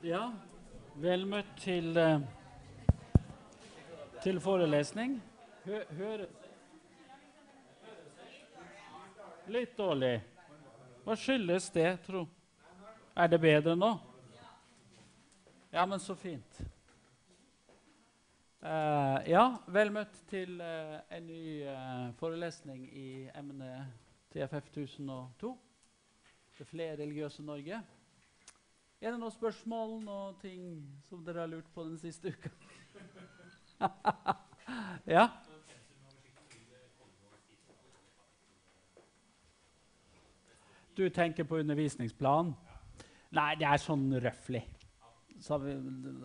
Ja, vel møtt til, eh, til forelesning. Hø hør Litt dårlig. Hva skyldes det, tro? Er det bedre nå? Ja, men så fint. Uh, ja, vel møtt til uh, en ny uh, forelesning i emnet TFF 1002. Det flerreligiøse Norge. Er det noen spørsmål, noen ting som dere har lurt på den siste uka? ja? Du tenker på undervisningsplan? Nei, det er sånn røfflig. Så vi,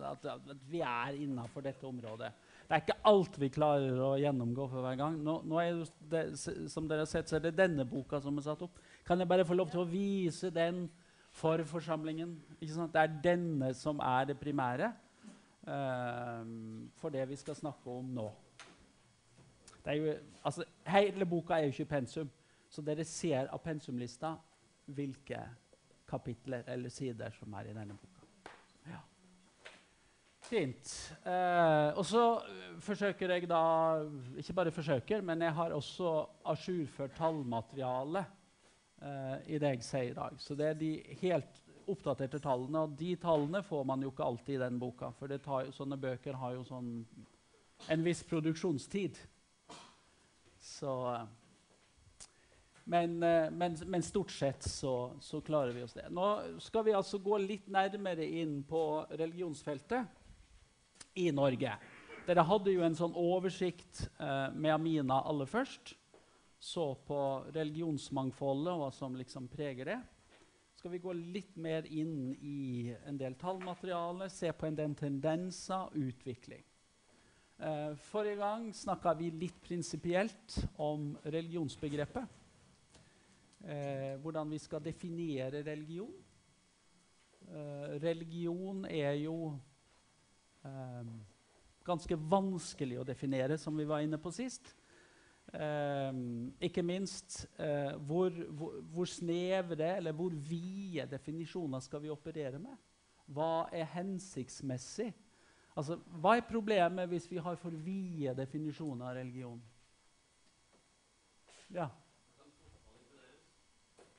at, at vi er innafor dette området. Det er ikke alt vi klarer å gjennomgå for hver gang. Nå, nå er det, som dere har sett, så er det denne boka som er satt opp. Kan jeg bare få lov til å vise den for forsamlingen? Det er denne som er det primære uh, for det vi skal snakke om nå. Jo, altså, hele boka er jo ikke pensum, så dere ser av pensumlista hvilke kapitler eller sider som er i denne boka. Ja. Fint. Eh, og så forsøker jeg da Ikke bare forsøker, men jeg har også ajourført tallmateriale eh, i det jeg sier i dag. Så det er de helt oppdaterte tallene. Og de tallene får man jo ikke alltid i den boka, for tar, sånne bøker har jo sånn en viss produksjonstid. Så eh, men, eh, men, men, stort sett så, så, klarer vi oss det. Nå skal vi altså gå litt nærmere inn på religionsfeltet i Norge. Dere hadde jo en sånn oversikt eh, med Amina aller først. Så på religionsmangfoldet og hva som liksom preger det. Skal vi gå litt mer inn i en del tallmateriale, se på en del tendenser, og utvikling. Eh, forrige gang snakka vi litt prinsipielt om religionsbegrepet eh, hvordan vi skal definere religion. Eh, religion er jo eh, ganske vanskelig å definere, som vi var inne på sist. Eh, ikke minst eh, hvor, hvor, hvor, snevre eller hvor vide definisjoner skal vi operere med? Hva er hensiktsmessig? Altså, hva er problemet hvis vi har for vide definisjoner av religion? Ja.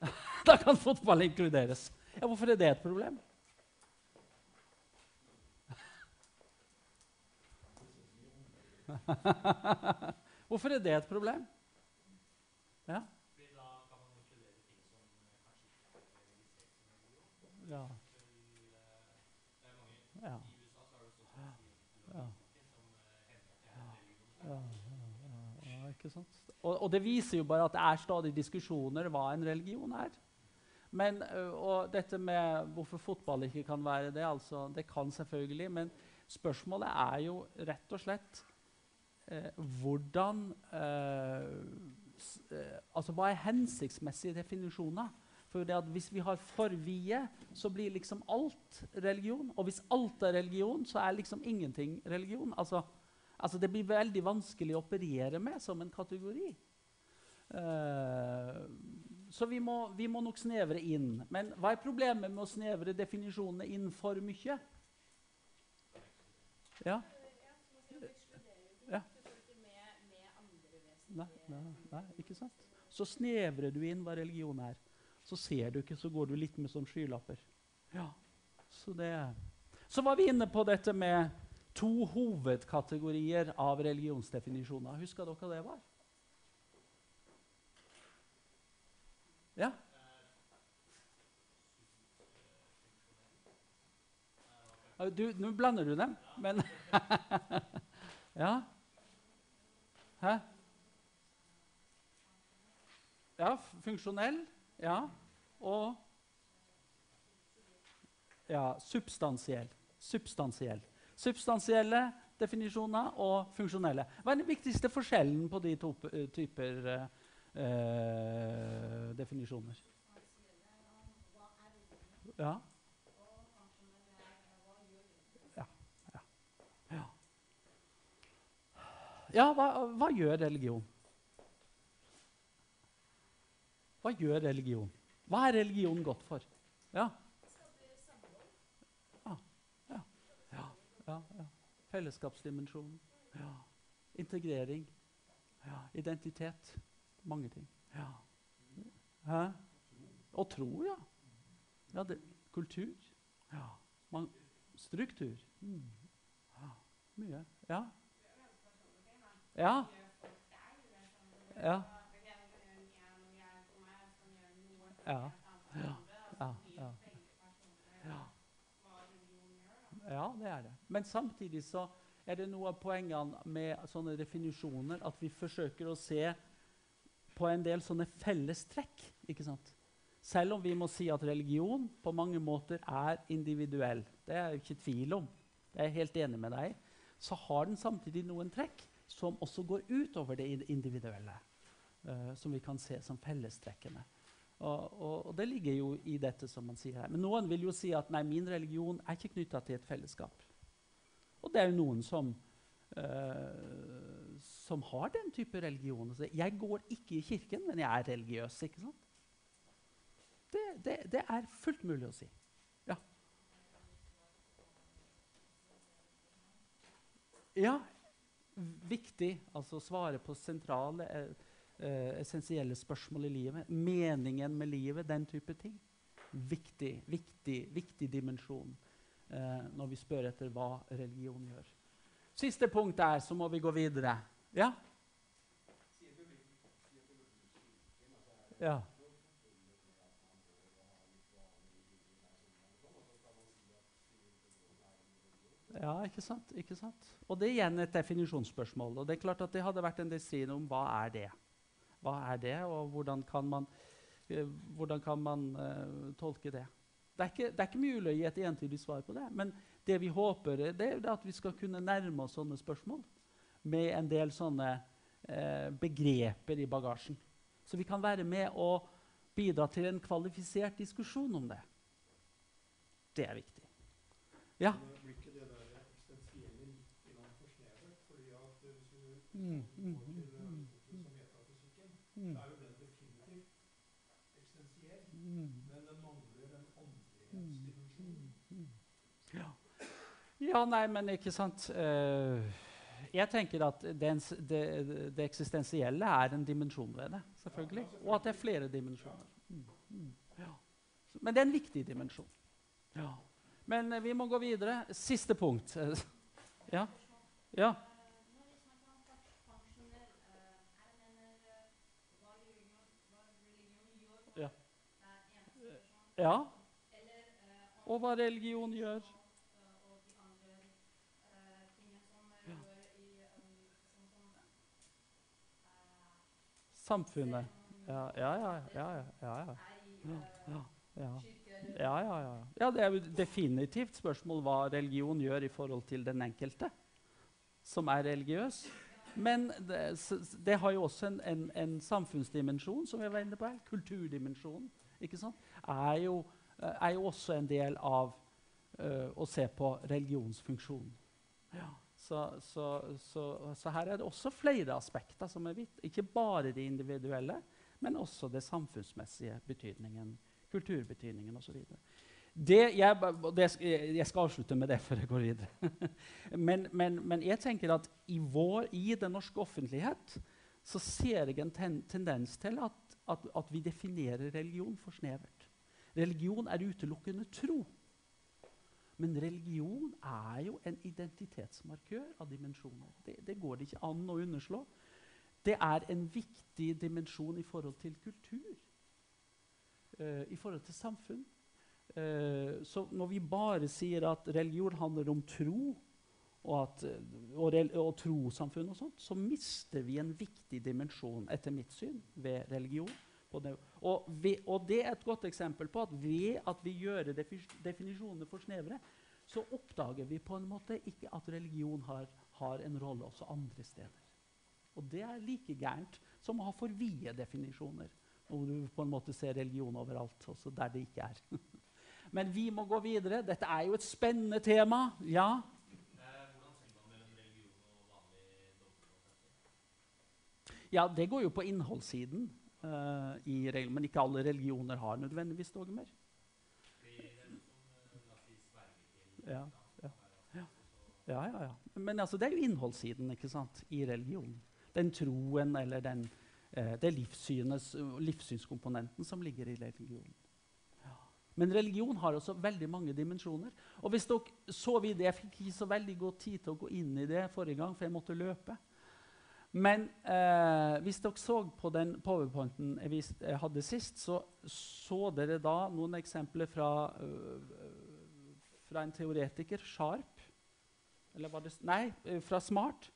da kan fotball inkluderes. Ja, hvorfor er det et problem? hvorfor er det et problem? Ja. Ja. Ja. Ikke sant? Og, og, det viser jo bare at det er stadig diskusjoner hva en religion er. Men, og dette med hvorfor fotball ikke kan være det, altså, det kan selvfølgelig. Men spørsmålet er jo rett og slett eh, hvordan eh, Altså hva er hensiktsmessige definisjoner? For Hvis vi har for vide, så blir liksom alt religion. Og hvis alt er religion, så er liksom ingenting religion. Altså, Altså, det blir veldig vanskelig å operere med som en kategori. Uh, så vi må, vi må, nok snevre inn. Men hva er problemet med å snevre definisjonene inn for mye? Ja. Nei, nei, nei, ikke sant? Så snevrer du inn hva religion er. Så ser du ikke, så går du litt med sånn skylapper. Ja, så, det. så var vi inne på dette med to hovedkategorier av religionsdefinisjoner. Husker dere hva det var? Ja? Du, nå blander du dem, men Ja? Hæ? Ja, funksjonell. Ja. Og Ja, substansiell. Substansiell. Substansielle definisjoner og funksjonelle. Hva er den viktigste forskjellen på de to typer uh, definisjoner? Ja. Ja. Ja, ja. ja hva, hva gjør religion? Hva gjør religion? Hva er religion godt for? Ja. ja, ja. Fellesskapsdimensjonen. Ja. Integrering. Ja. Identitet. Mange ting. Ja. Hæ? Og tro, ja. ja det, kultur. Ja. Man, struktur. Mm. Ja. Mye. Ja. Ja. Ja. Ja. Ja. Ja. ja. ja. Ja, det er det. Men samtidig så er det noe av poengene med sånne definisjoner at vi forsøker å se på en del sånne fellestrekk. ikke sant? Selv om vi må si at religion på mange måter er individuell. Det er jeg ikke tvil om. Det er jeg helt enig med deg Så har den samtidig noen trekk som også går utover det individuelle. Uh, som vi kan se som fellestrekkene. Og, og, det ligger jo i dette som man sier her. Men noen vil jo si at nei, min religion er ikke knytta til et fellesskap. Og det er jo noen som, uh, som har den type religion. Altså, jeg går ikke i kirken, men jeg er religiøs. ikke sant? Det, det, det er fullt mulig å si. Ja. Ja, viktig. Altså svare på sentrale eh, uh, essensielle spørsmål i livet. Meningen med livet, den type ting. Viktig, viktig, viktig dimensjon uh, når vi spør etter hva religion gjør. Siste punkt er, så må vi gå videre. Ja? Ja. Ja, ikke sant? ikke sant? Og det er igjen et definisjonsspørsmål. Og det er klart at det hadde vært en disiplin om hva er det hva er det, og hvordan kan man, uh, hvordan kan man uh, tolke det? Det er, ikke, det er, ikke, mulig å gi et entydig svar på det. Men det vi håper, det er at vi skal kunne nærme oss sånne spørsmål med en del sånne uh, begreper i bagasjen. Så vi kan være med og bidra til en kvalifisert diskusjon om det. Det er viktig. Ja? Mm, mm, mm. Mm. Så er jo den definitivt eksistensiell, mm. men den mangler den åndelighetsdimensjonen. Mm. mm. Ja. Ja, nei, men ikke sant uh, Jeg tenker at det, det, det, eksistensielle er en dimensjon ved det. selvfølgelig. Og at det er flere dimensjoner. Mm. mm. Men det er en viktig dimensjon. Ja. Men uh, vi må gå videre. Siste punkt. ja. ja. Ja. Og hva religion gjør. Samfunnet. Ja, ja, ja. ja, ja, ja. ja, ja. Ja, ja, ja. ja, Det er jo definitivt spørsmål hva religion gjør i forhold til den enkelte som er religiøs. Men det, det har jo også en, en, en samfunnsdimensjon, som vi var inne på her. Kulturdimensjonen ikke sant? Er, jo, eh, er jo også en del av uh, å se på religionsfunksjonen. Ja. Så, så, så, så, her er det også flere aspekter som er vidt. Ikke bare de individuelle, men også det samfunnsmessige betydningen, kulturbetydningen osv. Jeg, det, jeg skal avslutte med det før jeg går videre. men, men, men, jeg tenker at i, vår, i den norske offentlighet så ser jeg en ten, tendens til at at, at vi definerer religion for snevert. Religion er utelukkende tro. Men religion er jo en identitetsmarkør av dimensjoner. Det, det, går det ikke an å underslå. Det er en viktig dimensjon i forhold til kultur, uh, i forhold til samfunn. Uh, så når vi bare sier at religion handler om tro, og, at, og, og trossamfunn og sånt, så mister vi en viktig dimensjon, etter mitt syn, ved religion. Og, vi, og, det er et godt eksempel på at ved at vi gjør definisjonene for snevre, så oppdager vi på en måte ikke at religion har, har en rolle også andre steder. Og det er like gærent som å ha for vide definisjoner. Hvor du på en måte ser religion overalt, også der det ikke er. Men vi må gå videre. Dette er jo et spennende tema. Ja? Ja, det går jo på innholdssiden. Uh, i regel, men ikke alle religioner har nødvendigvis dogmer. Ja, ja, ja. Ja, ja. Men altså, det er jo innholdssiden ikke sant? i religion. Den troen eller den, uh, det livssynskomponenten som ligger i religion. Men religion har også veldig mange dimensjoner. Og hvis dere så vidt, Jeg fikk ikke så veldig god tid til å gå inn i det forrige gang, for jeg måtte løpe. Men eh, hvis dere så på den powerpointen jeg, viste, jeg hadde sist, så så dere da noen eksempler fra, øh, fra en teoretiker, Sharp. Eller var det Nei, øh, fra Smart.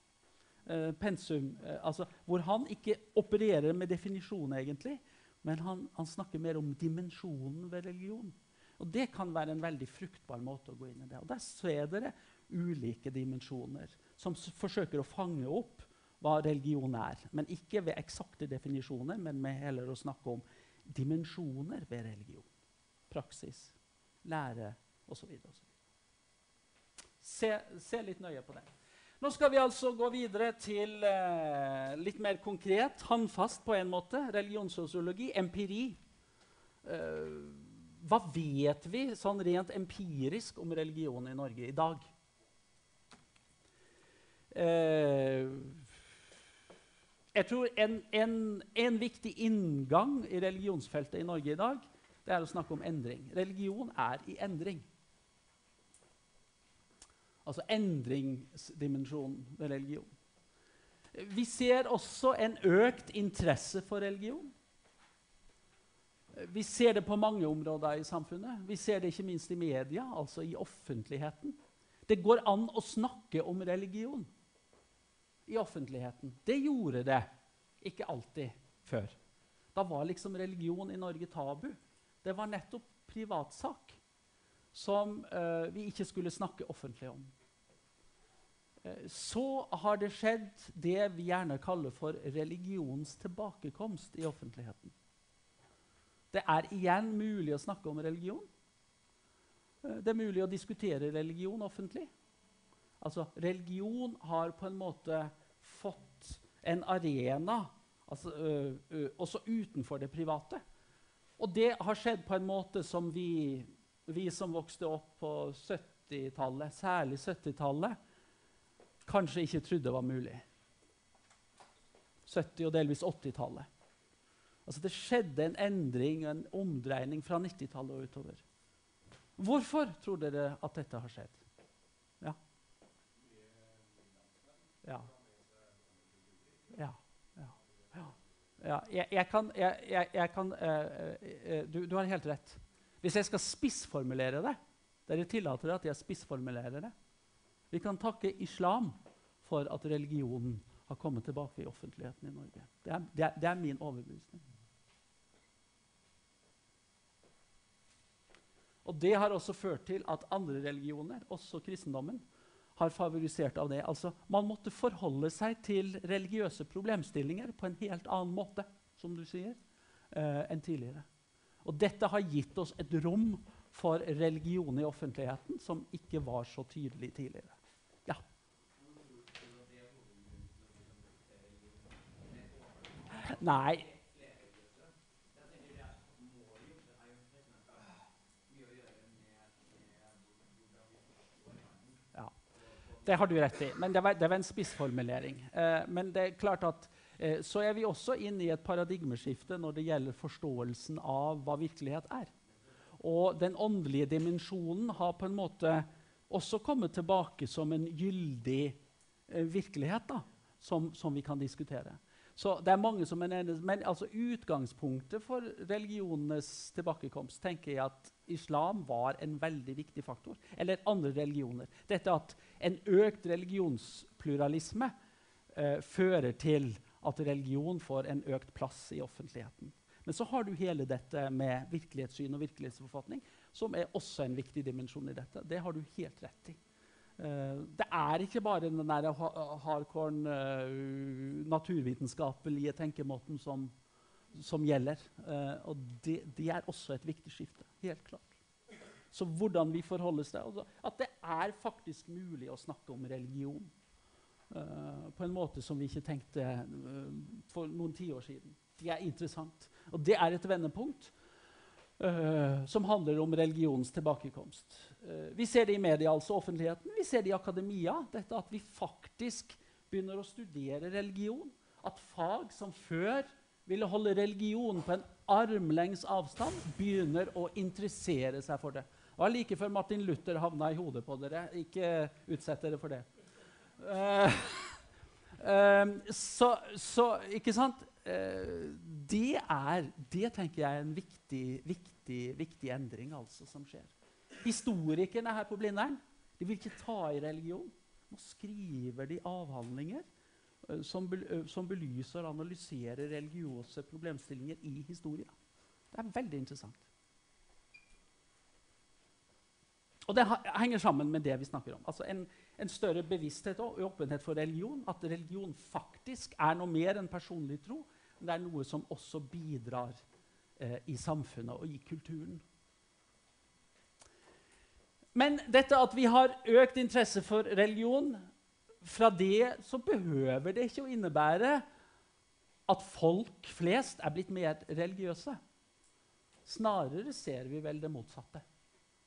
Eh, pensum, Eh, altså, hvor han ikke opererer med definisjon, egentlig, men han, han, snakker mer om dimensjonen ved religion. Og Det kan være en veldig fruktbar måte å gå inn i det. Og Der ser dere ulike dimensjoner som forsøker å fange opp hva religion er. Men ikke ved eksakte definisjoner, men med heller å snakke om dimensjoner ved religion. Praksis, lære osv. Se, se litt nøye på det. Nå skal vi altså gå videre til eh, litt mer konkret, håndfast på en måte. Religionssosiologi, empiri. Eh, hva vet vi sånn rent empirisk om religion i Norge i dag? Eh, jeg tror en, en, en, viktig inngang i religionsfeltet i Norge i dag det er å snakke om endring. Religion er i endring. Altså endringsdimensjonen ved religion. Vi ser også en økt interesse for religion. Vi ser det på mange områder i samfunnet. Vi ser det ikke minst i media, altså i offentligheten. Det går an å snakke om religion i offentligheten. Det gjorde det ikke alltid før. Da var liksom religion i Norge tabu. Det var nettopp privatsak som uh, vi ikke skulle snakke offentlig om. Uh, så har det skjedd det vi gjerne kaller for religionens tilbakekomst i offentligheten. Det er igjen mulig å snakke om religion. Uh, det er mulig å diskutere religion offentlig. Altså, religion har på en måte fått en arena altså, også utenfor det private. Og det har skjedd på en måte som vi vi som vokste opp på 70-tallet, særlig 70-tallet, kanskje ikke trodde var mulig. 70- og delvis 80-tallet. Altså Det skjedde en endring, en omdreining fra 90-tallet og utover. Hvorfor tror dere at dette har skjedd? Ja. Ja. Ja. ja. ja. Jeg, jeg, kan, jeg, jeg kan uh, du, du har helt rett. Hvis jeg skal spissformulere det Dere tillater at jeg spissformulerer det. Vi kan takke islam for at religionen har kommet tilbake i offentligheten i Norge. Det er, det er, det er min overbevisning. Og Det har også ført til at andre religioner, også kristendommen, har favorisert av det. Altså, Man måtte forholde seg til religiøse problemstillinger på en helt annen måte som du sier, eh, enn tidligere. Og dette har gitt oss et rom for religion i offentligheten som ikke var så tydelig tidligere. Ja. Nei. Det har du rett i. Men det var, det var en spissformulering. Eh, men det er klart at Eh, så er vi også inne i et paradigmeskifte når det gjelder forståelsen av hva virkelighet er. Og den åndelige dimensjonen har på en måte også kommet tilbake som en gyldig eh, virkelighet da, som, som, vi kan diskutere. Så det er mange som er enig, Men altså utgangspunktet for religionenes tilbakekomst tenker jeg at islam var en veldig viktig faktor. Eller andre religioner. Dette at en økt religionspluralisme eh, fører til at religion får en økt plass i offentligheten. Men så har du hele dette med virkelighetssyn og virkelighetsforfatning, som er også en viktig dimensjon i dette. Det har du helt rett i. Uh, det er ikke bare den der hardcore uh, naturvitenskapelige tenkemåten som, som gjelder. Uh, og det, det, er også et viktig skifte. Helt klart. Så hvordan vi forholder oss til altså, At det er faktisk mulig å snakke om religion. Uh, på en måte som vi ikke tenkte uh, for noen tiår siden. Det er interessant. Og det er et vendepunkt. uh, som handler om religionens tilbakekomst. Vi ser det i media, altså offentligheten. Vi ser det i akademia. Dette at vi faktisk begynner å studere religion. At fag som før ville holde religion på en armlengs avstand, begynner å interessere seg for det. Var like før Martin Luther havna i hodet på dere. Ikke utsett dere for det. Uh, uh, så, så, ikke sant? Uh, det er Det tenker jeg er en viktig, viktig, viktig endring altså, som skjer. Historikerne her på Blindern de vil ikke ta i religion. Nå skriver de avhandlinger som, som belyser og analyserer religiøse problemstillinger i historia. Det er veldig interessant. Og det henger sammen med det vi snakker om. Altså en, en større bevissthet og åpenhet for religion. At religion faktisk er noe mer enn personlig tro. Men det er noe som også bidrar eh, i samfunnet og i kulturen. Men dette at vi har økt interesse for religion, fra det så behøver det ikke å innebære at folk flest er blitt mer religiøse. Snarere ser vi vel det motsatte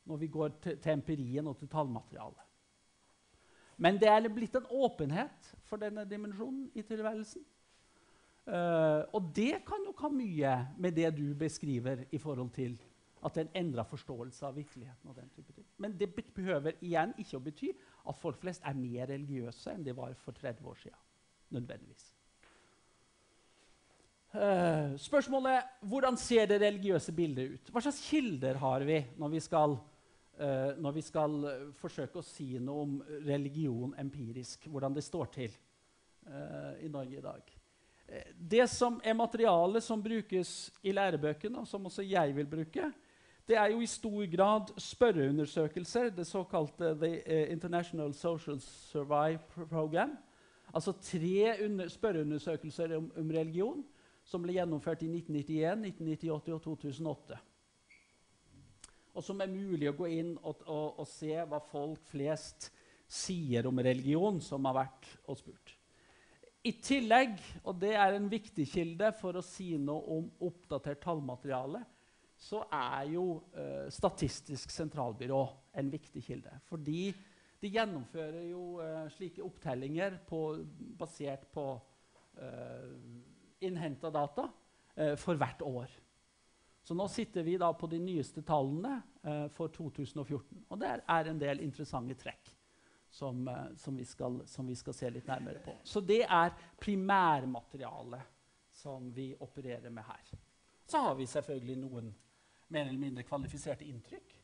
når vi går til, til empirien og til tallmaterialet. Men det er blitt en åpenhet for denne dimensjonen i tilværelsen. Uh, og det kan nok ha mye med det du beskriver i forhold til at det er en endra forståelse av virkeligheten. og den type ting. Men det behøver igjen ikke å bety at folk flest er mer religiøse enn de var for 30 år siden. Nødvendigvis. Uh, spørsmålet hvordan ser det religiøse bildet ut? Hva slags kilder har vi når vi skal, uh, når vi skal uh, forsøke å si noe om religion empirisk? Hvordan det står til i Norge i dag? Det som er materialet som brukes i lærebøkene, og som også jeg vil bruke, det er jo i stor grad spørreundersøkelser, det såkalte The International Social Survive Program. Altså tre spørreundersøkelser om, om religion som ble gjennomført i 1991, 1998 og 2008. Og som er mulig å gå inn og, og, og, se hva folk flest sier om religion, som har vært og spurt. I tillegg, og det er en viktig kilde for å si noe om oppdatert tallmateriale, så er jo eh, Statistisk sentralbyrå en viktig kilde. Fordi de gjennomfører jo eh, slike opptellinger på, basert på eh, innhenta data eh, for hvert år. Så nå sitter vi da på de nyeste tallene eh, for 2014. Og der er en del interessante trekk som, eh, som, vi skal, som, vi skal, se litt nærmere på. Så det er primærmaterialet som vi opererer med her. Så har vi selvfølgelig noen mer eller mindre kvalifiserte inntrykk.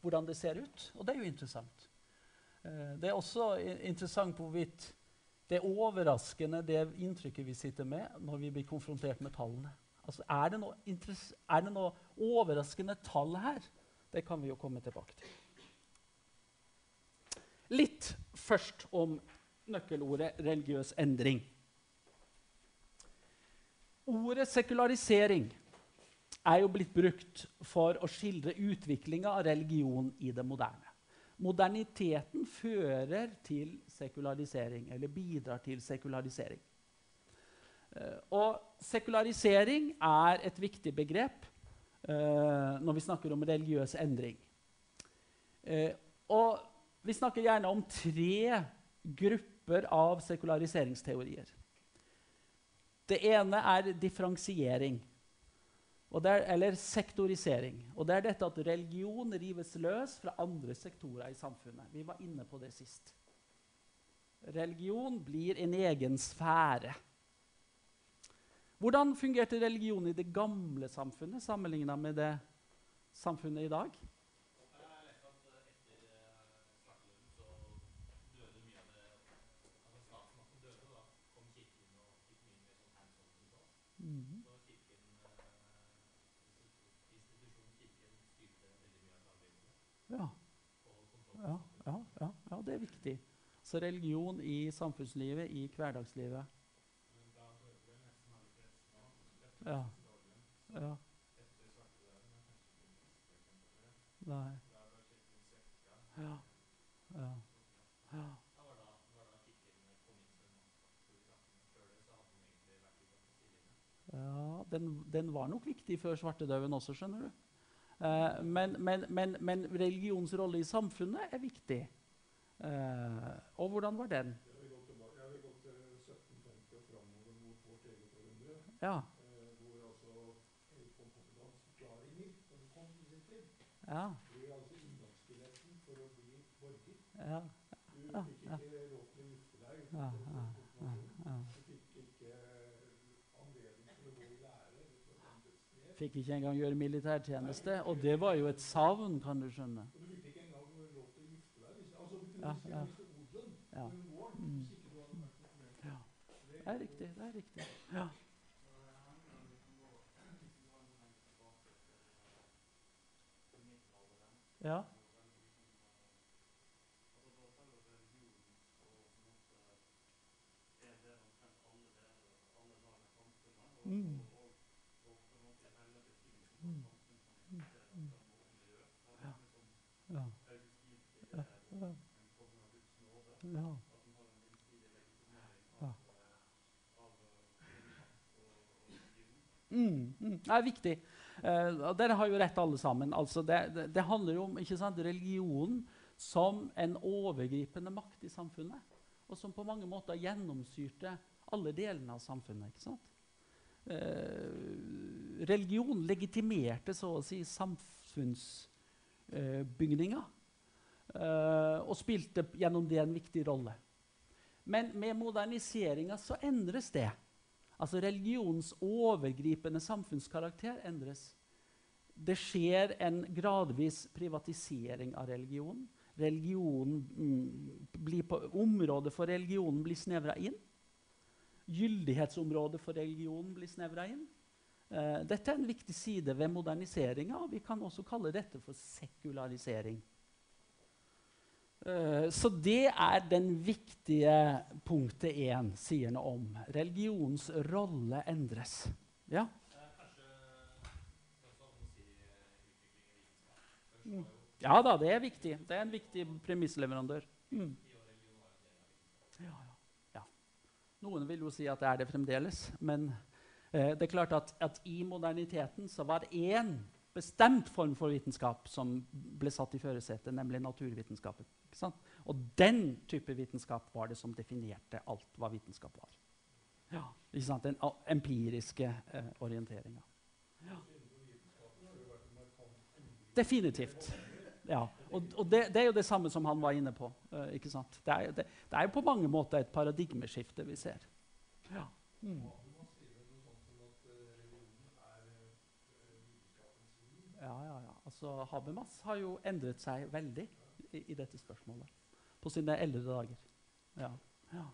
Hvordan det ser ut. Og det er jo interessant. Eh, det er også interessant hvorvidt det er overraskende, det inntrykket vi sitter med når vi blir konfrontert med tallene. Altså, er, det noe er det noe overraskende tall her? Det kan vi jo komme tilbake til. Litt først om nøkkelordet religiøs endring. Ordet sekularisering er jo blitt brukt for å skildre utviklinga av religion i det moderne. Moderniteten fører til sekularisering, eller bidrar til sekularisering. Uh, og sekularisering er et viktig begrep uh, når vi snakker om religiøs endring. Uh, og vi snakker gjerne om tre grupper av sekulariseringsteorier. Det ene er differensiering. Er, eller sektorisering. Og det er dette at religion rives løs fra andre sektorer i samfunnet. Vi var inne på det sist. Religion blir en egen sfære. Hvordan fungerte religion i det gamle samfunnet sammenligna med det samfunnet i dag? Mm. Ja. Ja, ja, ja, ja, det er viktig. Så religion i samfunnslivet, i hverdagslivet. Ja. ja. Nei. Ja. Ja. ja. Ja, den, den, var nok viktig før svartedauden også, skjønner du. Eh, men, men, men, men religionens rolle i samfunnet er viktig. Eh, og hvordan var den? Jeg vil gå tilbake, jeg vil gå til 1750 og framover mot vårt eget århundre. Ja. Eh, hvor altså Erik von Poppedams når som kom i sin tid, Ja. ble altså inngangsbilletten for å bli borger. Ja. Du fikk ikke lov til å gifte deg. Du fikk ikke anledning til å gå i lære. Fikk ikke engang gjøre militærtjeneste. Og det var jo et savn, kan du skjønne. Og du fikk ikke engang lov til å gifte deg. Altså, du kunne Ja, ja. odelen Ja. Mm. hvis du hadde. Ja. Det er riktig. det er riktig. Ja. Ja. Mm. Mm. Mm. Mm. Mm, mm, det er viktig. Eh, og dere har jo rett, alle sammen. Altså det, det, det handler jo om ikke sant, religion som en overgripende makt i samfunnet. Og som på mange måter gjennomsyrte alle delene av samfunnet. ikke sant? Eh, religion legitimerte så å si samfunnsbygninga. eh, og spilte gjennom det en viktig rolle. Men med moderniseringa så endres det. Altså religionens overgripende samfunnskarakter endres. Det skjer en gradvis privatisering av religion. Religionen mm, området for religionen blir snevra inn. Gyldighetsområdet for religionen blir snevra inn. Eh, dette er en viktig side ved moderniseringa, og vi kan også kalle dette for sekularisering. Eh, så det er den viktige punktet én sier noe om. Religionens rolle endres. Ja? Ja da, det er viktig. Det er en viktig premissleverandør. Mm. Ja, ja. Noen vil jo si at det er det fremdeles, men eh, det er klart at, at i moderniteten så var det én bestemt form for vitenskap som ble satt i førersetet, nemlig naturvitenskapen. Og den type vitenskap var det som definerte alt hva vitenskap var. Ja? Den empiriske eh, orienteringa. Ja. Definitivt. Ja. Og, og det, det er jo det samme som han var inne på. eh, ikke sant? Det, er, det, det er jo på mange måter et paradigmeskifte vi ser. Ja. Mm. Ja, ja, ja. Altså, Habermas har jo endret seg veldig i, dette spørsmålet. På sine eldre dager. Ja. ja.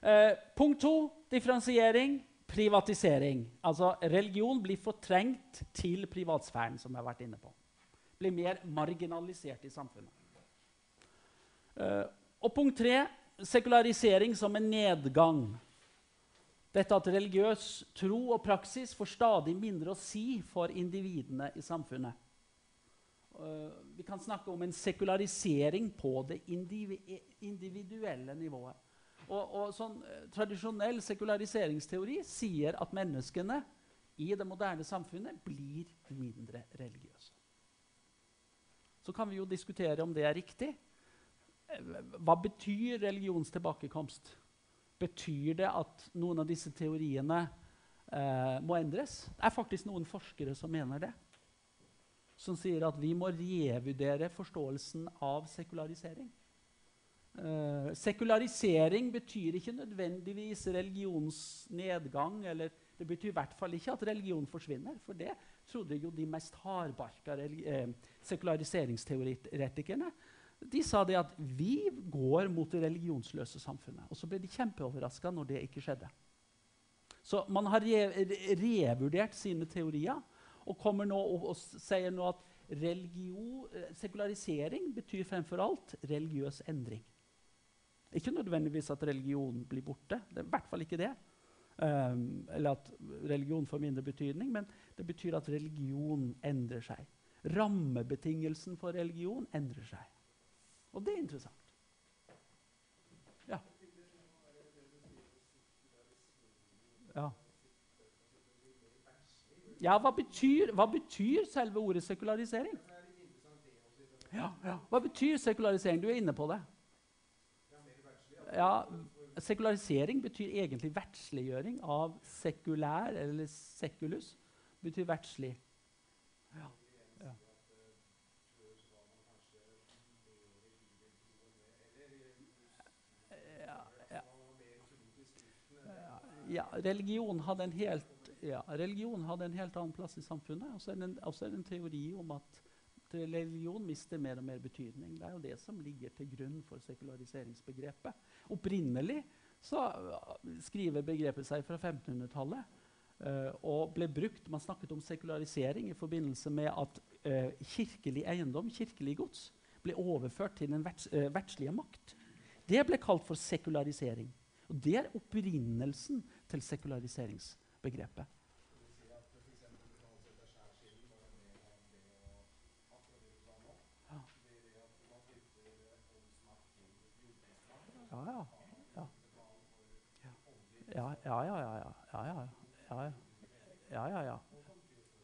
Eh, punkt to differensiering. Privatisering. Altså religion blir fortrengt til privatsfæren, som jeg har vært inne på. Blir mer marginalisert i samfunnet. Eh, og punkt tre sekularisering som en nedgang. Dette at religiøs tro og praksis får stadig mindre å si for individene i samfunnet. Uh, vi kan snakke om en sekularisering på det individuelle nivået. Og, og sånn, eh, Tradisjonell sekulariseringsteori sier at menneskene i det moderne samfunnet blir mindre religiøse. Så kan vi jo diskutere om det er riktig. Eh, Hva betyr religions tilbakekomst? Betyr det at noen av disse teoriene eh, må endres? Det er faktisk noen forskere som mener det. Som sier at vi må revurdere forståelsen av sekularisering. Eh, sekularisering betyr ikke nødvendigvis religionsnedgang. eller Det betyr i hvert fall ikke at religion forsvinner. For det trodde jo de mest hardbarka eh, sekulariseringsteoretikerne. De sa det at vi går mot det religionsløse samfunnet. Og så ble de kjempeoverraska når det ikke skjedde. Så man har re revurdert sine teorier og kommer nå og, og sier nå at religio, eh, sekularisering betyr fremfor alt religiøs endring. Ikke nødvendigvis at religion blir borte. Det er i hvert fall ikke det. Um, eller at religion får mindre betydning, men det betyr at religion endrer seg. Rammebetingelsen for religion endrer seg. Og det er interessant. Ja. Ja. Hva betyr, hva betyr selve ordet sekularisering? Er Ja, ja. Hva betyr sekularisering? Du er inne på det. Ja, Sekularisering betyr egentlig verdsliggjøring av sekulær, eller sekulus. betyr verdslig. Ja. Ja, ja. ja, religion hadde en helt ja, religion hadde en helt annen plass i samfunnet. Og så er er det en teori om at religion mister mer og mer betydning. Det er jo det som ligger til grunn for sekulariseringsbegrepet. Opprinnelig så uh, skriver begrepet seg fra 1500-tallet uh, og ble brukt Man snakket om sekularisering i forbindelse med at uh, kirkelig eiendom, kirkelig gods, ble overført til den verts, uh, verdslige makt. Det ble kalt for sekularisering. Og det er opprinnelsen til sekulariseringsbegrepet begrepet. Ja, ja. Ja, ja, ja. Ja, ja, ja. ja, ja, ja.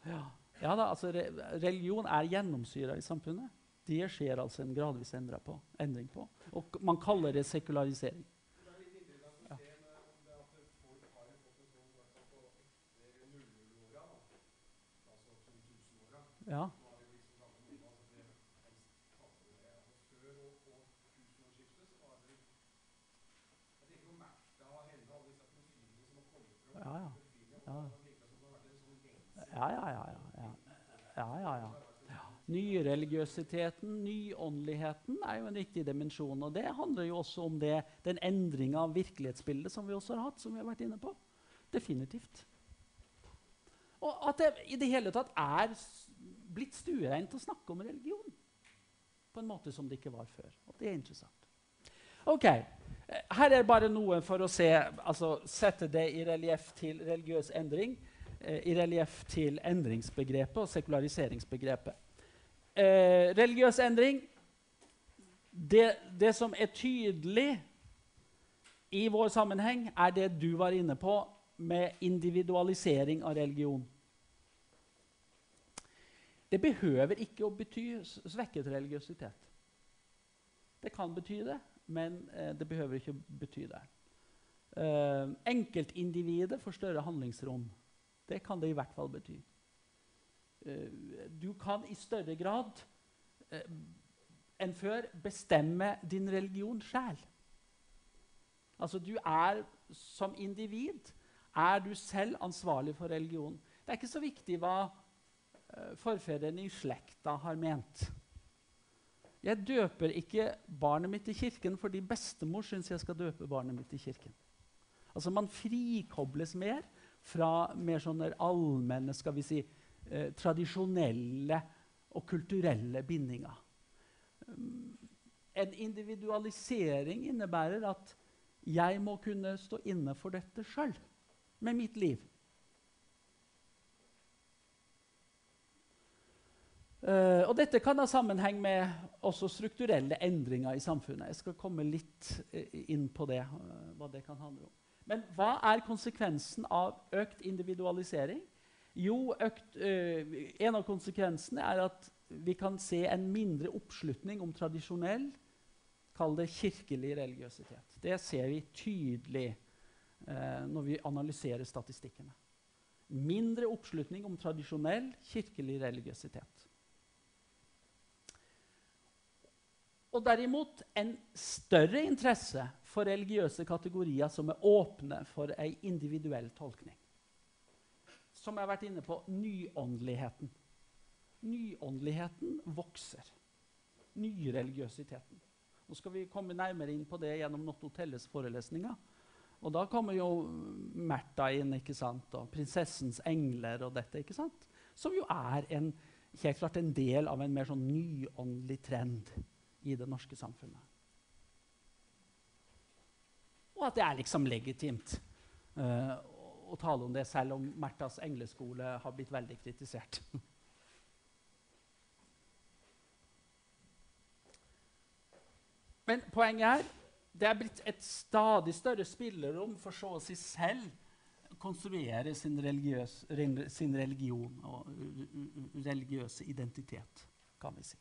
ja. ja da, altså, re religion er gjennomsyra i samfunnet. Det skjer altså en gradvis på, endring på. Og man kaller det sekularisering. Ja, lengsel. Ja, ja, ja. ja, ja. ja, ja, ja. Nyreligiøsiteten, nyåndeligheten, er jo en viktig dimensjon. Og det handler jo også om det, den endringa av virkelighetsbildet som vi også har hatt. som vi har vært inne på. Definitivt. Og at det i det hele tatt er blitt stuereint å snakke om religion på en måte som det ikke var før. Og det er interessant. Ok, Her er bare noe for å se, altså sette det i relieff til religiøs endring. Eh, I relieff til endringsbegrepet og sekulariseringsbegrepet. Eh, religiøs endring det, det som er tydelig i vår sammenheng, er det du var inne på med individualisering av religion. Det behøver ikke å bety svekket religiøsitet. Det kan bety det, men eh, det behøver ikke å bety det. Eh, enkeltindividet får større handlingsrom. Det kan det i hvert fall bety. Eh, du kan i større grad eh, enn før bestemme din religion sjæl. Altså du er som individ er du selv ansvarlig for religion. Det er ikke så viktig hva forfedrene i slekta har ment. Jeg døper ikke barnet mitt i kirken fordi bestemor syns jeg skal døpe barnet mitt i kirken. Altså Man frikobles mer fra mer sånne allmenne, skal vi si, eh, tradisjonelle og kulturelle bindinger. En individualisering innebærer at jeg må kunne stå inne for dette sjøl, med mitt liv. Eh, og dette kan ha sammenheng med også strukturelle endringer i samfunnet. Jeg skal komme litt eh, inn på det, eh, hva det kan handle om. Men hva er konsekvensen av økt individualisering? Jo, økt, eh, en av konsekvensene er at vi kan se en mindre oppslutning om tradisjonell, kall det kirkelig religiøsitet. Det ser vi tydelig når vi analyserer statistikkene. Mindre oppslutning om tradisjonell kirkelig religiøsitet. Og derimot en større interesse for religiøse kategorier som er åpne for ei individuell tolkning. Som jeg har vært inne på nyåndeligheten. Nyåndeligheten vokser. Nyreligiøsiteten. Nå skal vi komme nærmere inn på det gjennom Notto Telles forelesninger. Og da kommer jo Märtha inn, ikke sant? og prinsessens engler og dette. ikke sant? Som jo er en, helt klart en del av en mer sånn nyåndelig trend i det norske samfunnet. Og at det er liksom legitimt uh, å, tale om det, selv om Märthas engleskole har blitt veldig kritisert. Men poenget er det er blitt et stadig større spillerom for så å si selv konstruere sin, religiøs, sin religion og religiøse identitet, kan vi si.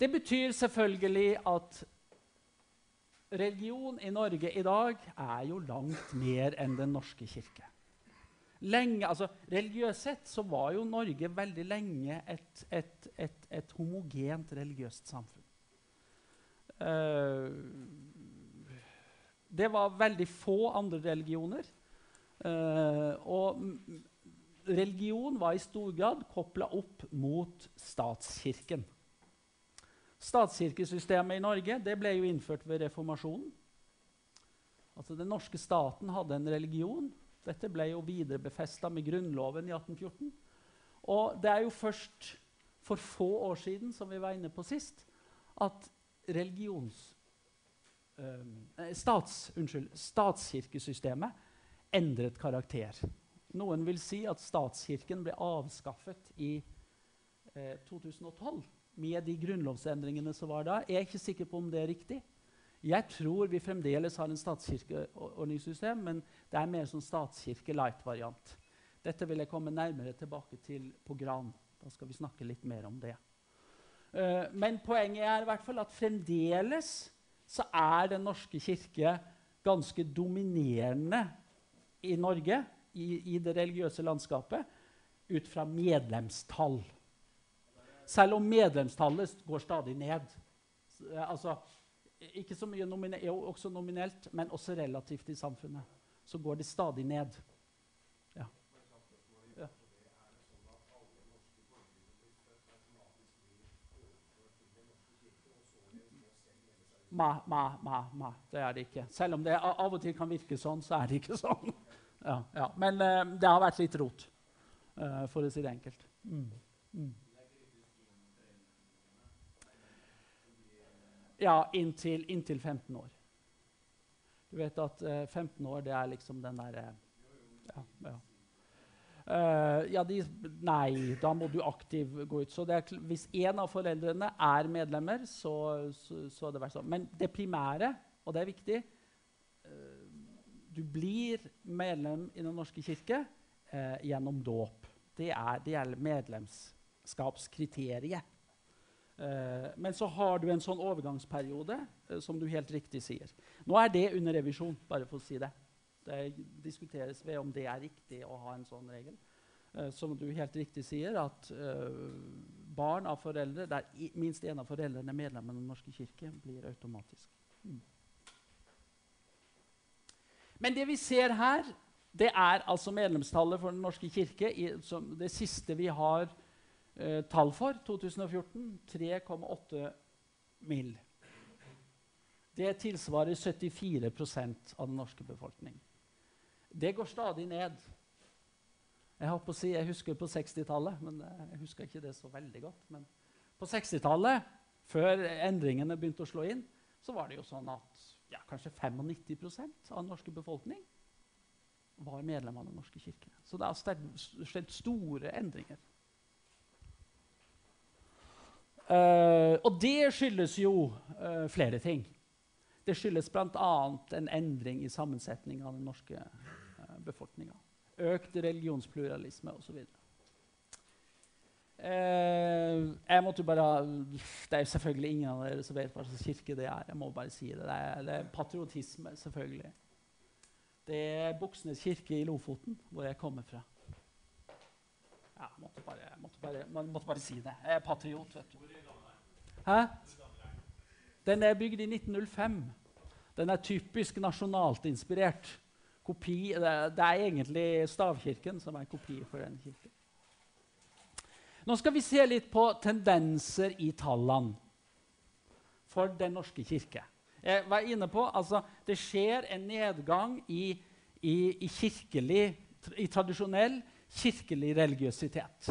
Det betyr selvfølgelig at religion i Norge i dag er jo langt mer enn Den norske kirke. Lenge, altså Religiøst sett så var jo Norge veldig lenge et, et, et, et homogent religiøst samfunn. Eh, det var veldig få andre religioner. eh, og religion var i stor grad kobla opp mot statskirken. Statskirkesystemet i Norge det ble jo innført ved reformasjonen. Altså Den norske staten hadde en religion. Dette ble jo viderebefesta med Grunnloven i 1814. Og det er jo først for få år siden, som vi var inne på sist, at religions... eh, stats, unnskyld, statskirkesystemet endret karakter. Noen vil si at statskirken ble avskaffet i eh, 2012 med de grunnlovsendringene som var da. Jeg er ikke sikker på om det er riktig. Jeg tror vi fremdeles har en statskirkeordningssystem, men det er mer sånn statskirke light-variant. Dette vil jeg komme nærmere tilbake til på Gran. Da skal vi snakke litt mer om det. Uh, men poenget er i hvert fall at fremdeles så er Den norske kirke ganske dominerende i Norge, i, i det religiøse landskapet, ut fra medlemstall. Selv om medlemstallet går stadig ned. Altså, ikke så mye nomine også nominelt, men også relativt i samfunnet. Så går det stadig ned. Ja. Ma, ma, ma, ma. Det er det ikke. Selv om det av og til kan virke sånn, så er det ikke sånn. Ja, ja. Men uh, det har vært litt rot, uh, for å si det enkelt. Mm. Mm. Ja, inntil, inntil 15 år. Du vet at eh, 15 år, det er liksom den derre Ja. ja. Uh, ja, de, nei, da må du aktivt gå ut. Så er, hvis én av foreldrene er medlemmer, så, så, så er det vært sånn. Men det primære, og det er viktig uh, Du blir medlem i Den norske kirke uh, gjennom dåp. Det er, det er medlemskapskriteriet. Eh, men så har du en sånn overgangsperiode, eh, som du helt riktig sier. Nå er det under revisjon, bare for å si det. Det diskuteres ved om det er riktig å ha en sånn regel. Eh, som du helt riktig sier, at barn av foreldre der minst én av foreldrene er medlem av Den norske kirke, blir automatisk. Mm. Men det vi ser her, det er altså medlemstallet for Den norske kirke. I, det siste vi har eh, tall for, 2014, 3,8 mill. Det tilsvarer 74% av den norske befolkning. Det går stadig ned. Jeg, si, jeg husker på 60-tallet, men eh, jeg husker ikke det så veldig godt. Men på 60-tallet, før endringene begynte å slå inn, så var det jo sånn at ja, kanskje 95% av den norske befolkning var medlem av Den norske kirke. Så det har skjedd store endringer. Eh, og det skyldes jo uh, flere ting. Det skyldes bl.a. en endring i sammensetningen av den norske uh, befolkninga. Økt religionspluralisme osv. Uh, jeg måtte bare Det er selvfølgelig ingen av dere som vet hva slags kirke det er. Jeg må bare si Det Det er, det er patriotisme, selvfølgelig. Det er Buksnes kirke i Lofoten, hvor jeg kommer fra. Ja, måtte bare, måtte bare, måtte bare si det. Jeg er patriot, vet du. Hæ? Den er bygd i 1905. Den er typisk nasjonalt inspirert. Kopi, det, er, egentlig stavkirken som er kopi for den kirken. Nå skal vi se litt på tendenser i tallene for Den norske kirke. Jeg var inne på, altså, Det skjer en nedgang i, i, i, kirkelig, i tradisjonell kirkelig religiøsitet.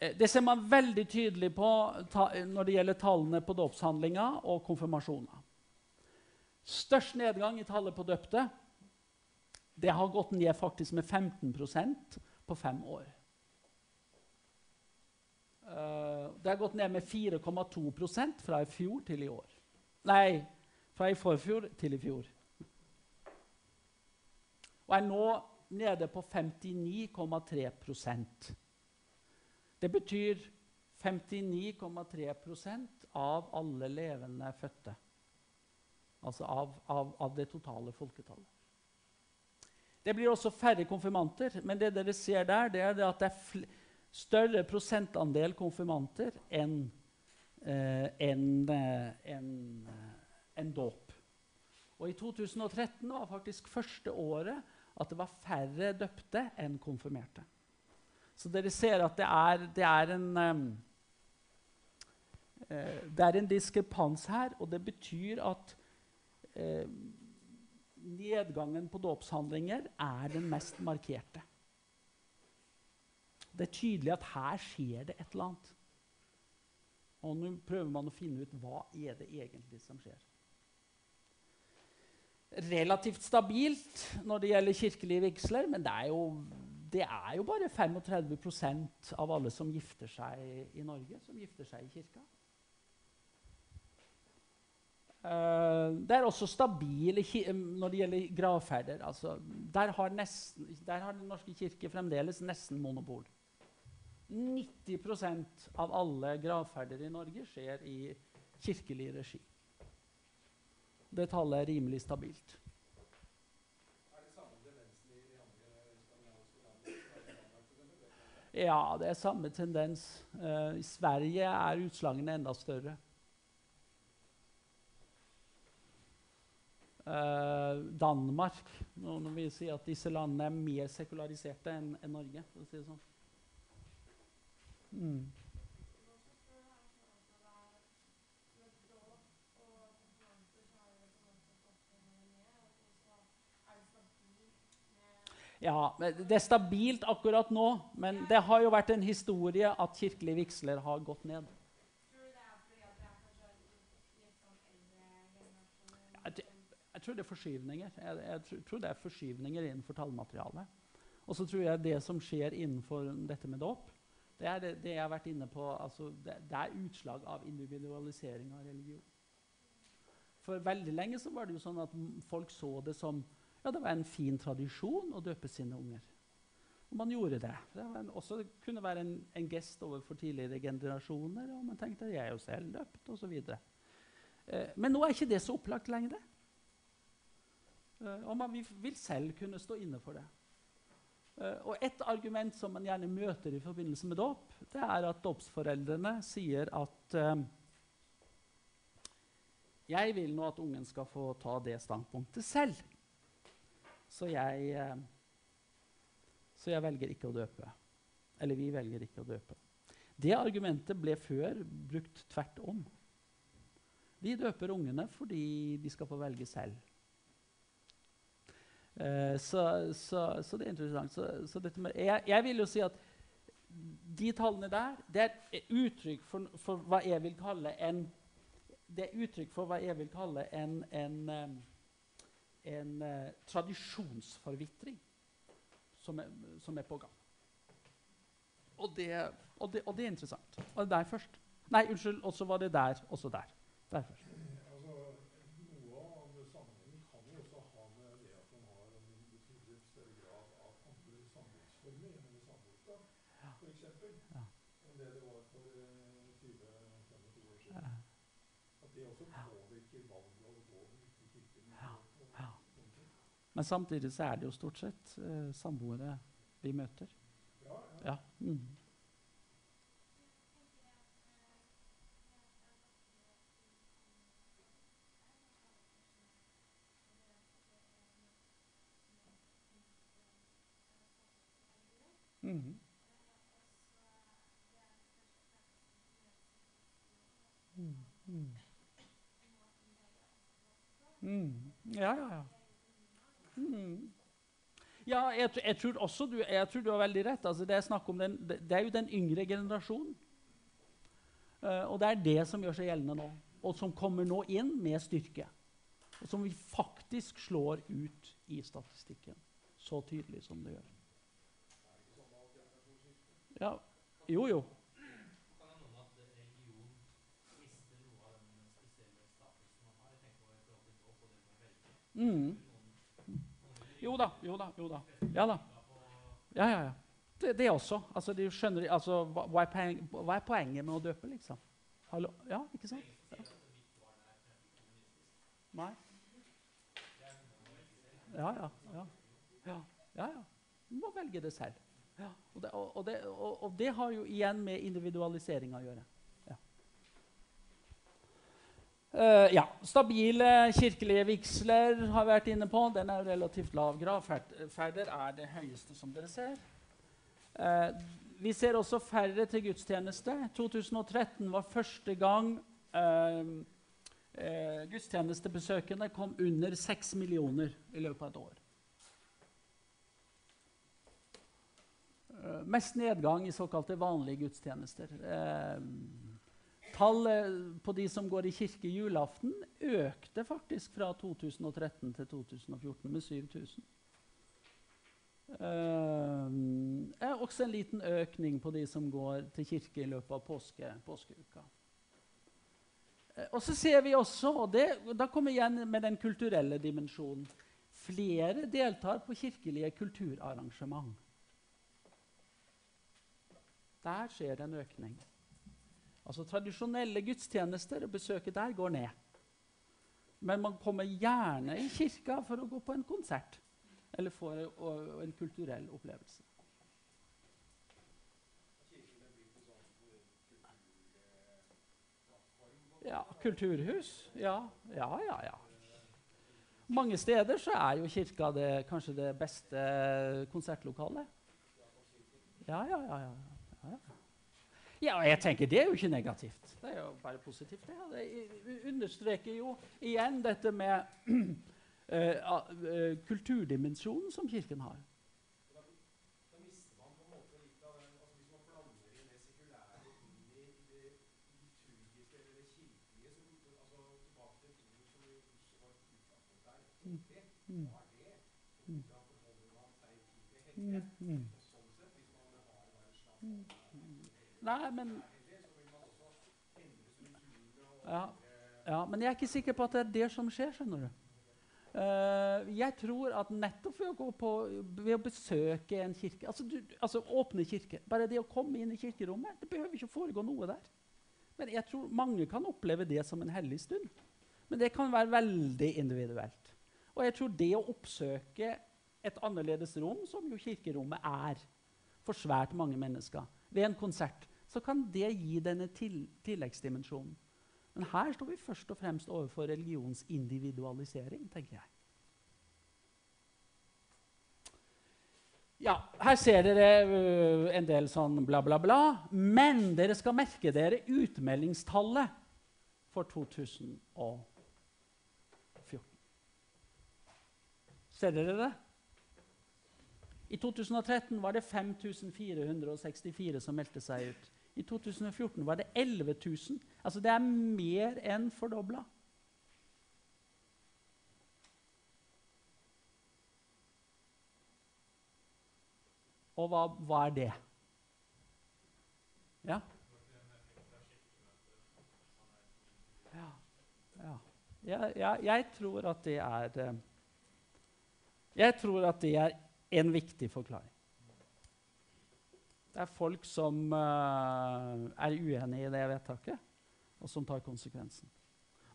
Eh, Det ser man veldig tydelig på når det gjelder tallene på dåpshandlinger og konfirmasjoner. Størst nedgang i tallet på døpte. Det har gått ned faktisk med 15% på fem år. Eh, det har gått ned med 4,2 fra i fjor til i år. Nei, fra i forfjor til i fjor. og er nå nede på 59,3% Det betyr 59,3% av alle levende fødte. Altså av, av, av, det totale folketallet. Det blir også færre konfirmanter, men det dere ser der, det er at det er større prosentandel konfirmanter enn eh, en, en, en dåp. Og i 2013 var faktisk første året at det var færre døpte enn konfirmerte. Så dere ser at det er, det er en um, Det er en diskrepans her, og det betyr at eh, nedgangen på dåpshandlinger er den mest markerte. Det er tydelig at her skjer det et eller annet. Og nå prøver man å finne ut hva er det egentlig som skjer. Relativt stabilt når det gjelder kirkelige vigsler, men det er jo, det er jo bare 35% av alle som gifter seg i Norge, som gifter seg i kirka. Uh, det er også stabile når det gjelder gravferder. Altså, der, har nesten, der har Den norske kirke fremdeles nesten monopol. 90% av alle gravferder i Norge skjer i kirkelig regi. Det tallet er rimelig stabilt. Ja, det er samme tendens. Uh, I Sverige er utslagene enda større. Uh, Danmark Noen vil si at disse landene er mer sekulariserte enn en Norge. for å si det sånn. Mm. Ja, Det er stabilt akkurat nå, men det har jo vært en historie at kirkelige vigsler har gått ned. Jeg, tror det er forskyvninger. Jeg, jeg, tror det er forskyvninger innenfor tallmaterialet. Og så tror jeg det som skjer innenfor dette med dåp, det er det, det, jeg har vært inne på. Altså, det, det, er utslag av individualisering av religion. For veldig lenge så var det jo sånn at folk så det som ja, det var en fin tradisjon å døpe sine unger. Og man gjorde det. Det en, også kunne være en, en, gest overfor tidligere generasjoner. Og man tenkte jeg er jo selv døpt, osv. Eh, men nå er ikke det så opplagt lenger. Eh, og man vil selv kunne stå inne for det. Eh, og Et argument som man gjerne møter i forbindelse med dåp, det er at dåpsforeldrene sier at eh, jeg vil nå at ungen skal få ta det standpunktet selv. Så jeg, eh, så jeg velger ikke å døpe. Eller vi velger ikke å døpe. Det argumentet ble før brukt tvert om. Vi døper ungene fordi de skal få velge selv. Uh, så, så, så, det er interessant. Så, med, jeg, jeg, vil jo si at de tallene der det er uttrykk for, for, hva jeg vil kalle en det er uttrykk for hva jeg vil kalle en, en, en, en eh, tradisjonsforvitring som er, som er, på gang. Og det, og, det, og det, er interessant. Og der først. Nei, unnskyld. Og så var det der. Også der. Der først. Men samtidig så er det jo stort sett eh, samboere vi møter. Ja. Mm. Mm. Mm. Mm. Ja, ja, ja. Mm. Ja, jeg, jeg, tror også du, jeg tror du har veldig rett. Altså, det, den, det, er jo den yngre generasjonen. Uh, og det er det som gjør seg gjeldende nå, og som kommer nå inn med styrke. Og som vi faktisk slår ut i statistikken så tydelig som det gjør. Ja, jo, jo. Mm. Jo da, jo da. jo da. Ja da. Ja, ja, ja. Det, det også. Altså, de skjønner, altså, hva, er poen, hva er poenget med å døpe, liksom? Hallo? Ja, ikke sant? Ja. Nei. Ja, ja. ja. ja, ja, ja. Du må velge det selv. Ja. Og, det, og, det, og, og, det, har jo igjen med individualisering å gjøre. Uh, ja. Stabile kirkelige vigsler har vi vært inne på. Den er relativt lav grad. Ferder er det høyeste, som dere ser. Uh, vi ser også færre til gudstjeneste. 2013 var første gang uh, gudstjenestebesøkende kom under 6 millioner i løpet av et år. Mest nedgang i såkalte vanlige gudstjenester. Uh, tallet på de som går i kirke julaften, økte faktisk fra 2013 til 2014 med 7000. Uh, er også en liten økning på de som går til kirke i løpet av påske, påskeuka. Uh, og så ser vi også, og det, da kommer vi igjen med den kulturelle dimensjonen Flere deltar på kirkelige kulturarrangement. Der skjer det en økning. Altså Tradisjonelle gudstjenester og besøket der går ned. Men man kommer gjerne i kirka for å gå på en konsert eller få en kulturell opplevelse. Ja, kulturhus. Ja, ja, ja. ja. Mange steder så er jo kirka det, kanskje det beste konsertlokalet. Ja, ja, ja. ja. Ja, og jeg tenker Det er jo ikke negativt. Det er jo bare positivt. Det, det understreker jo igjen dette med uh, uh, kulturdimensjonen som Kirken har. Mm. Mm. Mm. Nei, men ja, ja, Men jeg er ikke sikker på at det er det som skjer. skjønner du. Uh, jeg tror at nettopp ved å, på, ved å besøke en kirke altså, du, altså, åpne kirke Bare det å komme inn i kirkerommet Det behøver ikke å foregå noe der. Men jeg tror mange kan oppleve det som en hellig stund. Men det kan være veldig individuelt. Og jeg tror det å oppsøke et annerledes rom, som jo kirkerommet er for svært mange mennesker, ved en konsert, så kan det gi denne til tilleggsdimensjonen. Men her står vi først og fremst overfor religionens individualisering, tenker jeg. Ja, her ser dere uh, en del sånn bla, bla, bla. Men dere skal merke dere utmeldingstallet for 2014. Ser dere det? I 2013 var det 5464 som meldte seg ut. I 2014 var det 11 000. Altså det er mer enn fordobla. Og hva, hva, er det? Ja? Ja. ja. Jeg, jeg, jeg tror at det er eh, Jeg tror at det er en viktig forklaring. Det er folk som uh, er uenig i det vedtaket, og som tar konsekvensen.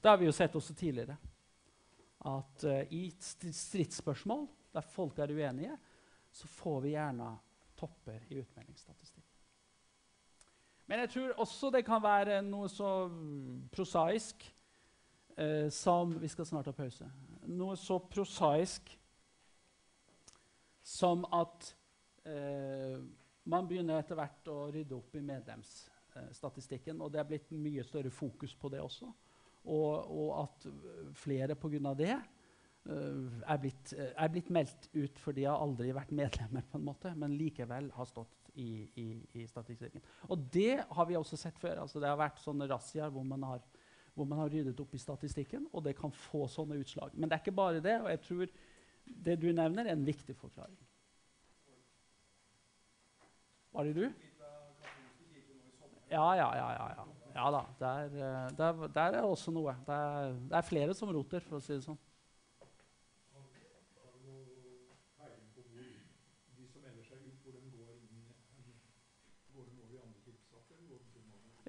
Det har vi jo sett også tidligere. At uh, i stridsspørsmål der folk er uenige, så får vi gjerne topper i utmeldingsstatistikken. Men jeg tror også det kan være noe så prosaisk uh, som Vi skal snart ha pause. Noe så prosaisk som at man begynner etter hvert å rydde opp i medlemsstatistikken. Og det er blitt mye større fokus på det også. Og, og at flere pga. det uh, er, blitt, er, blitt, meldt ut fordi de har aldri vært medlemmer, på en måte, men likevel har stått i, i, i statistikken. Og det har vi også sett før. Altså, det har vært sånne razziaer hvor, hvor, man har ryddet opp i statistikken, og det kan få sånne utslag. Men det er ikke bare det. og jeg tror det du nevner, er en viktig forklaring. Var det du? Ja, ja, ja. ja, ja. Ja da. Der, eh, der, der er det også noe. Det er, det er, flere som roter, for å si det sånn.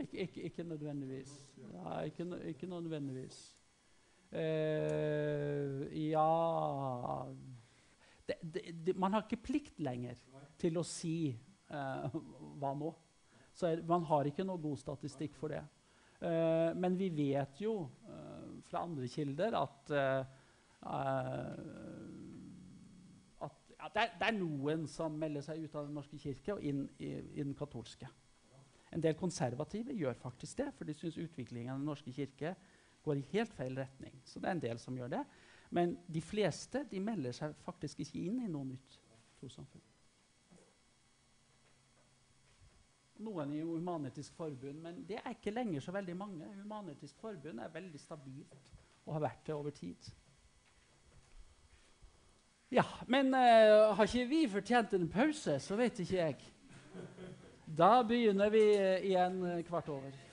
Ikke, ikke, ikke nødvendigvis. Eh, ja, ikke, ikke nødvendigvis. Uh, ja det, det, Man har ikke plikt lenger til å si eh, hva nå. Så er, man har ikke noe god statistikk for det. Eh, men vi vet jo eh, fra andre kilder at eh, eh, at ja, det, er, det er noen som melder seg ut av Den norske kirke og inn i, i den katolske. En del konservative gjør faktisk det, for de syns utviklingen av Den norske kirke går i helt feil retning. Så det er en del som gjør det. Men de fleste de melder seg faktisk ikke inn i noe nytt trossamfunn. Noen i Human-Etisk Forbund, men det er ikke lenger så veldig mange. Human-Etisk Forbund er veldig stabilt og har vært det over tid. Ja, men uh, har ikke vi fortjent en pause, så vet ikke jeg. Da begynner vi eh, igjen eh, kvart over.